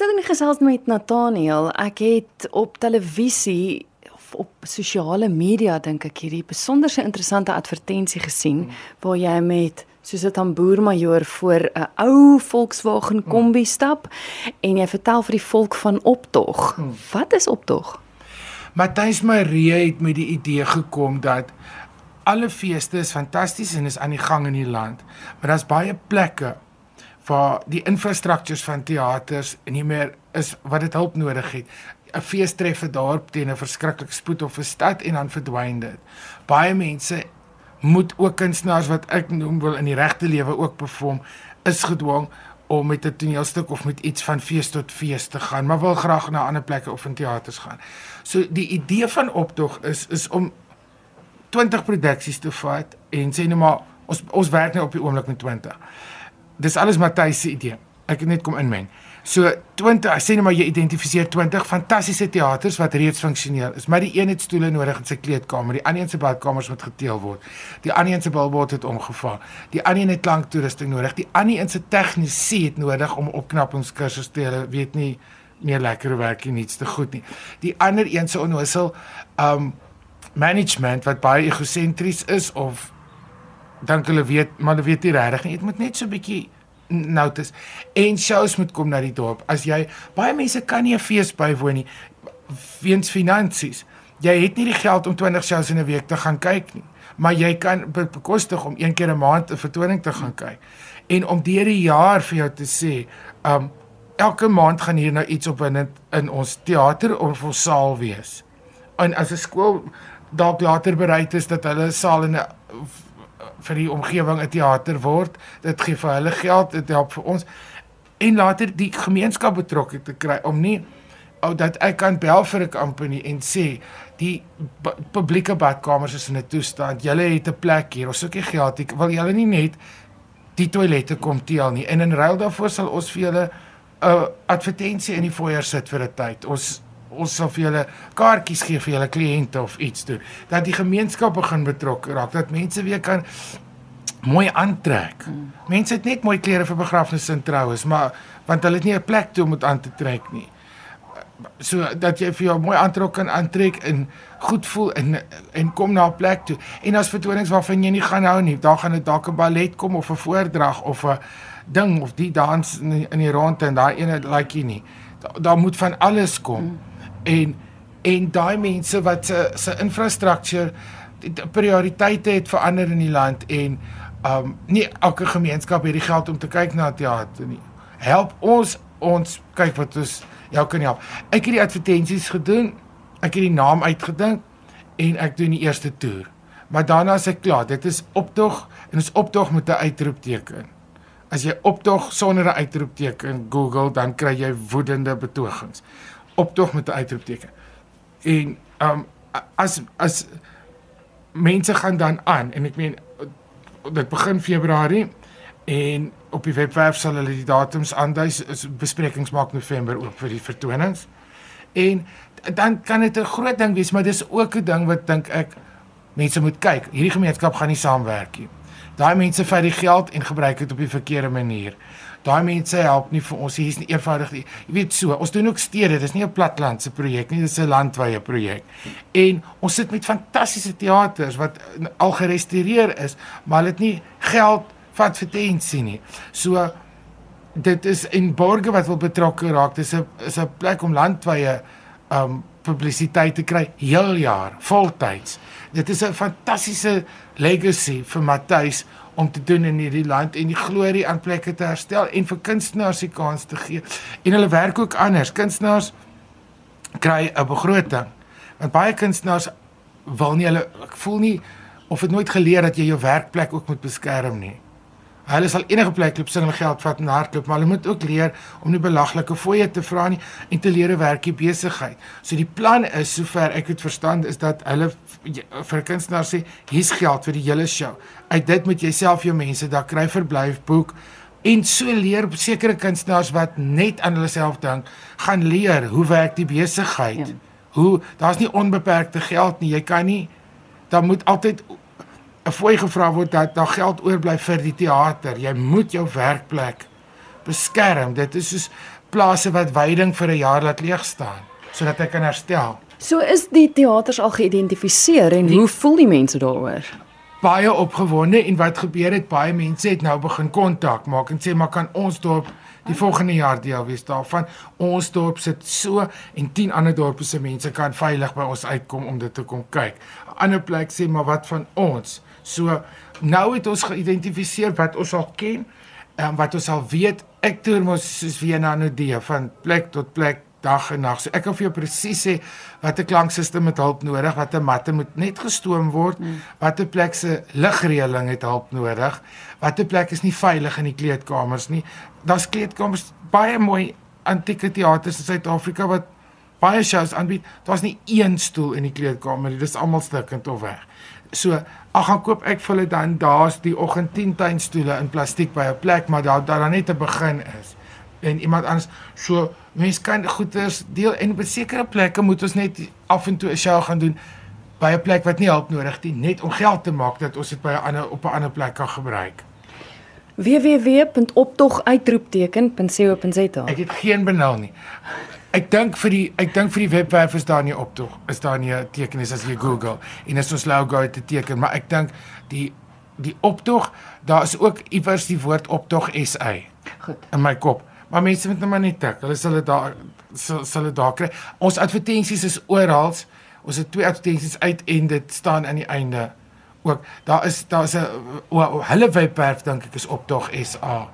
sit in gesels met Nathaniel. Ek het op televisie of op sosiale media dink ek hierdie besonderse interessante advertensie gesien waar jy met soos 'n tamboermajoor voor 'n ou Volkswagen Kombi stap en jy vertel vir die volk van optog. Wat is optog? Matthys Marie het met die idee gekom dat alle feeste is fantasties en is aan die gang in die land, maar daar's baie plekke waar die infrastruktures van teaters nie meer is wat dit hulp nodig het. 'n Fees tref 'n dorp teen 'n verskriklike spoed of 'n stad en dan verdwyn dit. Baie mense moet ook kunstenaars wat ek noem wil in die regte lewe ook perform is gedwing om met 'n toneelstuk of met iets van fees tot fees te gaan, maar wil graag na ander plekke of in teaters gaan. So die idee van optog is is om 20 produksies te vat en sê net maar ons ons werk nou op die oomblik met 20. Dis alles Matthys se idee. Ek net kom inmeng. So 20, sê net maar jy identifiseer 20 fantastiese teaters wat reeds funksioneel is, maar die een het stoele nodig in sy kleedkamer, die ander een se badkamers moet geteel word. Die ander een se billboard het omgeval. Die ander een het klanktoerusting nodig. Die ander een se tegnisie het nodig om opknappingskursus te hê, weet nie meer lekker werk nie, niets te goed nie. Die ander een se onnoosel um management wat baie egosentries is of dink hulle weet, maar hulle weet nie regtig nie. Dit moet net so 'n bietjie notice en shows moet kom na die dorp. As jy baie mense kan nie 'n fees bywoon nie weens finansies. Jy het nie die geld om 20 shows in 'n week te gaan kyk nie, maar jy kan be bekostig om een keer 'n maand 'n vertoning te gaan kyk. En om deur die jaar vir jou te sê, um elke maand gaan hier nou iets op in in ons teater of ons saal wees. En as 'n skool dalk later bereid is dat hulle saal in 'n vir die omgewing 'n teater word. Dit gee vir hulle geld, dit help vir ons en later die gemeenskap betrokke te kry om nie ou dat ek kan bel vir 'n company en sê die publieke badkamers is in 'n toestand. Julle het 'n plek hier. Ons soek nie geld. Ek wil julle nie net die toilette kom teel nie. En in ruil daarvoor sal ons vir julle 'n uh, advertensie in die foyer sit vir 'n tyd. Ons ons sal vir julle kaartjies gee vir julle kliënte of iets doen. Dat die gemeenskap begin betrokke raak, dat mense weer kan mooi aantrek. Mense het net mooi klere vir begrafnisse en troues, maar want hulle het nie 'n plek toe om dit aan te trek nie. So dat jy vir jou mooi aantrek kan aantrek en goed voel en en kom na 'n plek toe. En as vertonings waarvan jy nie gaan hou nie, daar gaan dit dalk 'n ballet kom of 'n voordrag of 'n ding of die dans in die, in die ronde en daai ene like jy nie. Daar da moet van alles kom. Hmm en en daai mense wat se se infrastruktuur prioriteite het verander in die land en um nie elke gemeenskap het die geld om te kyk na teater nie. Help ons ons kyk wat ons jou kan help. Ek het die advertensies gedoen. Ek het die naam uitgedink en ek doen die eerste toer. Maar daarna is ek klaar. Dit is optog en is optog met 'n uitroepteken. As jy optog sonder 'n uitroepteken Google, dan kry jy woedende betogings optog met 'n uitroepteken. En um as as mense gaan dan aan en ek meen dit begin Februarie en op die webwerf sal hulle die datums aandui besprekings maak November ook vir die vertonings. En dan kan dit 'n groot ding wees, maar dis ook 'n ding wat dink ek mense moet kyk. Hierdie gemeenskap gaan nie saamwerk nie. Daai mense vat die geld en gebruik dit op die verkeerde manier daai mense help nie vir ons hier is nie eenvoudig nie. Jy weet so, ons doen ook stede, dis nie 'n platlandse projek nie, dis 'n landwyse projek. En ons sit met fantastiese teaters wat al gerestoreer is, maar hulle het nie geld vir tensie nie. So dit is in borge wat wil betrokke raak. Dis 'n is 'n plek om landwyse um publisiteit te kry heel jaar, voltyds. Dit is 'n fantastiese legacy vir Matthys om te doen in hierdie land en die glorie aan plekke te herstel en vir kunstenaars die kans te gee. En hulle werk ook anders. Kunstenaars kry 'n begroting. Want baie kunstenaars wil nie hulle ek voel nie of het nooit geleer dat jy jou werkplek ook moet beskerm nie. Hulle sal enige plek loop sing hulle geld vat en hardloop, maar hulle moet ook leer om nie belaglike fooie te vra nie en te leer werkie besigheid. So die plan is sover ek het verstaan is dat hulle vir kunstenaars sê hier's geld vir die hele show. Uit dit moet jy self jou mense daar kry verblyf boek en so leer sekere kunstenaars wat net aan hulle self dink, gaan leer hoe werk die besigheid. Ja. Hoe daar's nie onbeperkte geld nie. Jy kan nie daar moet altyd 'n fooi gevra word dat daar geld oorbly vir die teater. Jy moet jou werkplek beskerm. Dit is soos plase wat veiding vir 'n jaar laat leeg staan sodat hy kan herstel. So is die teaters al geïdentifiseer en die, hoe voel die mense daaroor? Baie opgewonde en wat gebeur het baie mense het nou begin kontak maak en sê maar kan ons dorp die volgende jaar deel wees daarvan. Ons dorp sit so en 10 ander dorpe se mense kan veilig by ons uitkom om dit te kom kyk. Ander plek sê maar wat van ons? So nou het ons geïdentifiseer wat ons al ken en wat ons al weet. Ek toer mos soos wie na 'n idee van plek tot plek dag en nag. So ek kan vir jou presies sê watter klankstelsel met hulp nodig, watter matte moet net gestoom word, mm. watter plek se ligreëling het hulp nodig, watter plek is nie veilig in die kleedkamers nie. Daar's kleedkamers baie mooi antieke teaters in Suid-Afrika wat baie shows aanbied. Daar's nie een stoel in die kleedkamer nie. Dis almal stukkend of weg. So, ag gaan koop ek vir hulle dan daar's die oggend 10 tuinstoele in plastiek by 'n plek, maar daar daar dan net 'n begin is. En iemand anders so mense kan goeders deel en op sekere plekke moet ons net af en toe 'n show gaan doen by 'n plek wat nie hulp nodig het net om geld te maak dat ons dit by 'n ander op 'n ander plek kan gebruik www.optoguitroepteken.co.za Ek het geen benul nie. Ek dink vir die ek dink vir die webwerf is daar nie optog. Is daar nie 'n teken is as jy Google en is ons logo te teken, maar ek dink die die optog, daar is ook iewers die woord optog SA. Goed. In my kop. Maar mense moet nou maar net tik. Hulle sal dit daar sal dit daar kry. Ons advertensies is oral. Ons het twee advertensies uit en dit staan aan die einde ook daar is daar's 'n hulle webwerf dink ek is optog SA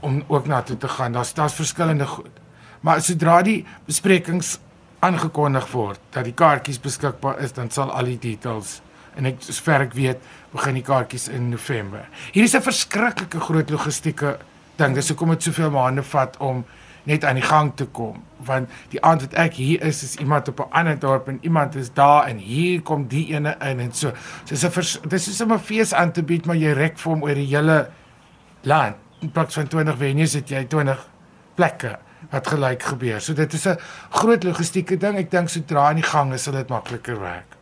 om ook na toe te gaan. Daar's daar's verskillende goed. Maar sodra die besprekings aangekondig word dat die kaartjies beskikbaar is, dan sal al die details en ek sover ek weet, begin die kaartjies in November. Hier is 'n verskriklike groot logistieke ding. Dis hoekom dit soveel maande vat om net aan die gang te kom want die aand wat ek hier is is iemand op 'n ander dorp en iemand is daar en hier kom die ene in en so soos 'n dis is 'n fees aan te bied maar jy rek vir hom oor die hele land in plaas van 20 venues het jy 20 plekke wat gelyk gebeur. So dit is 'n groot logistieke ding. Ek dink sodra aan die gang is sal dit makliker werk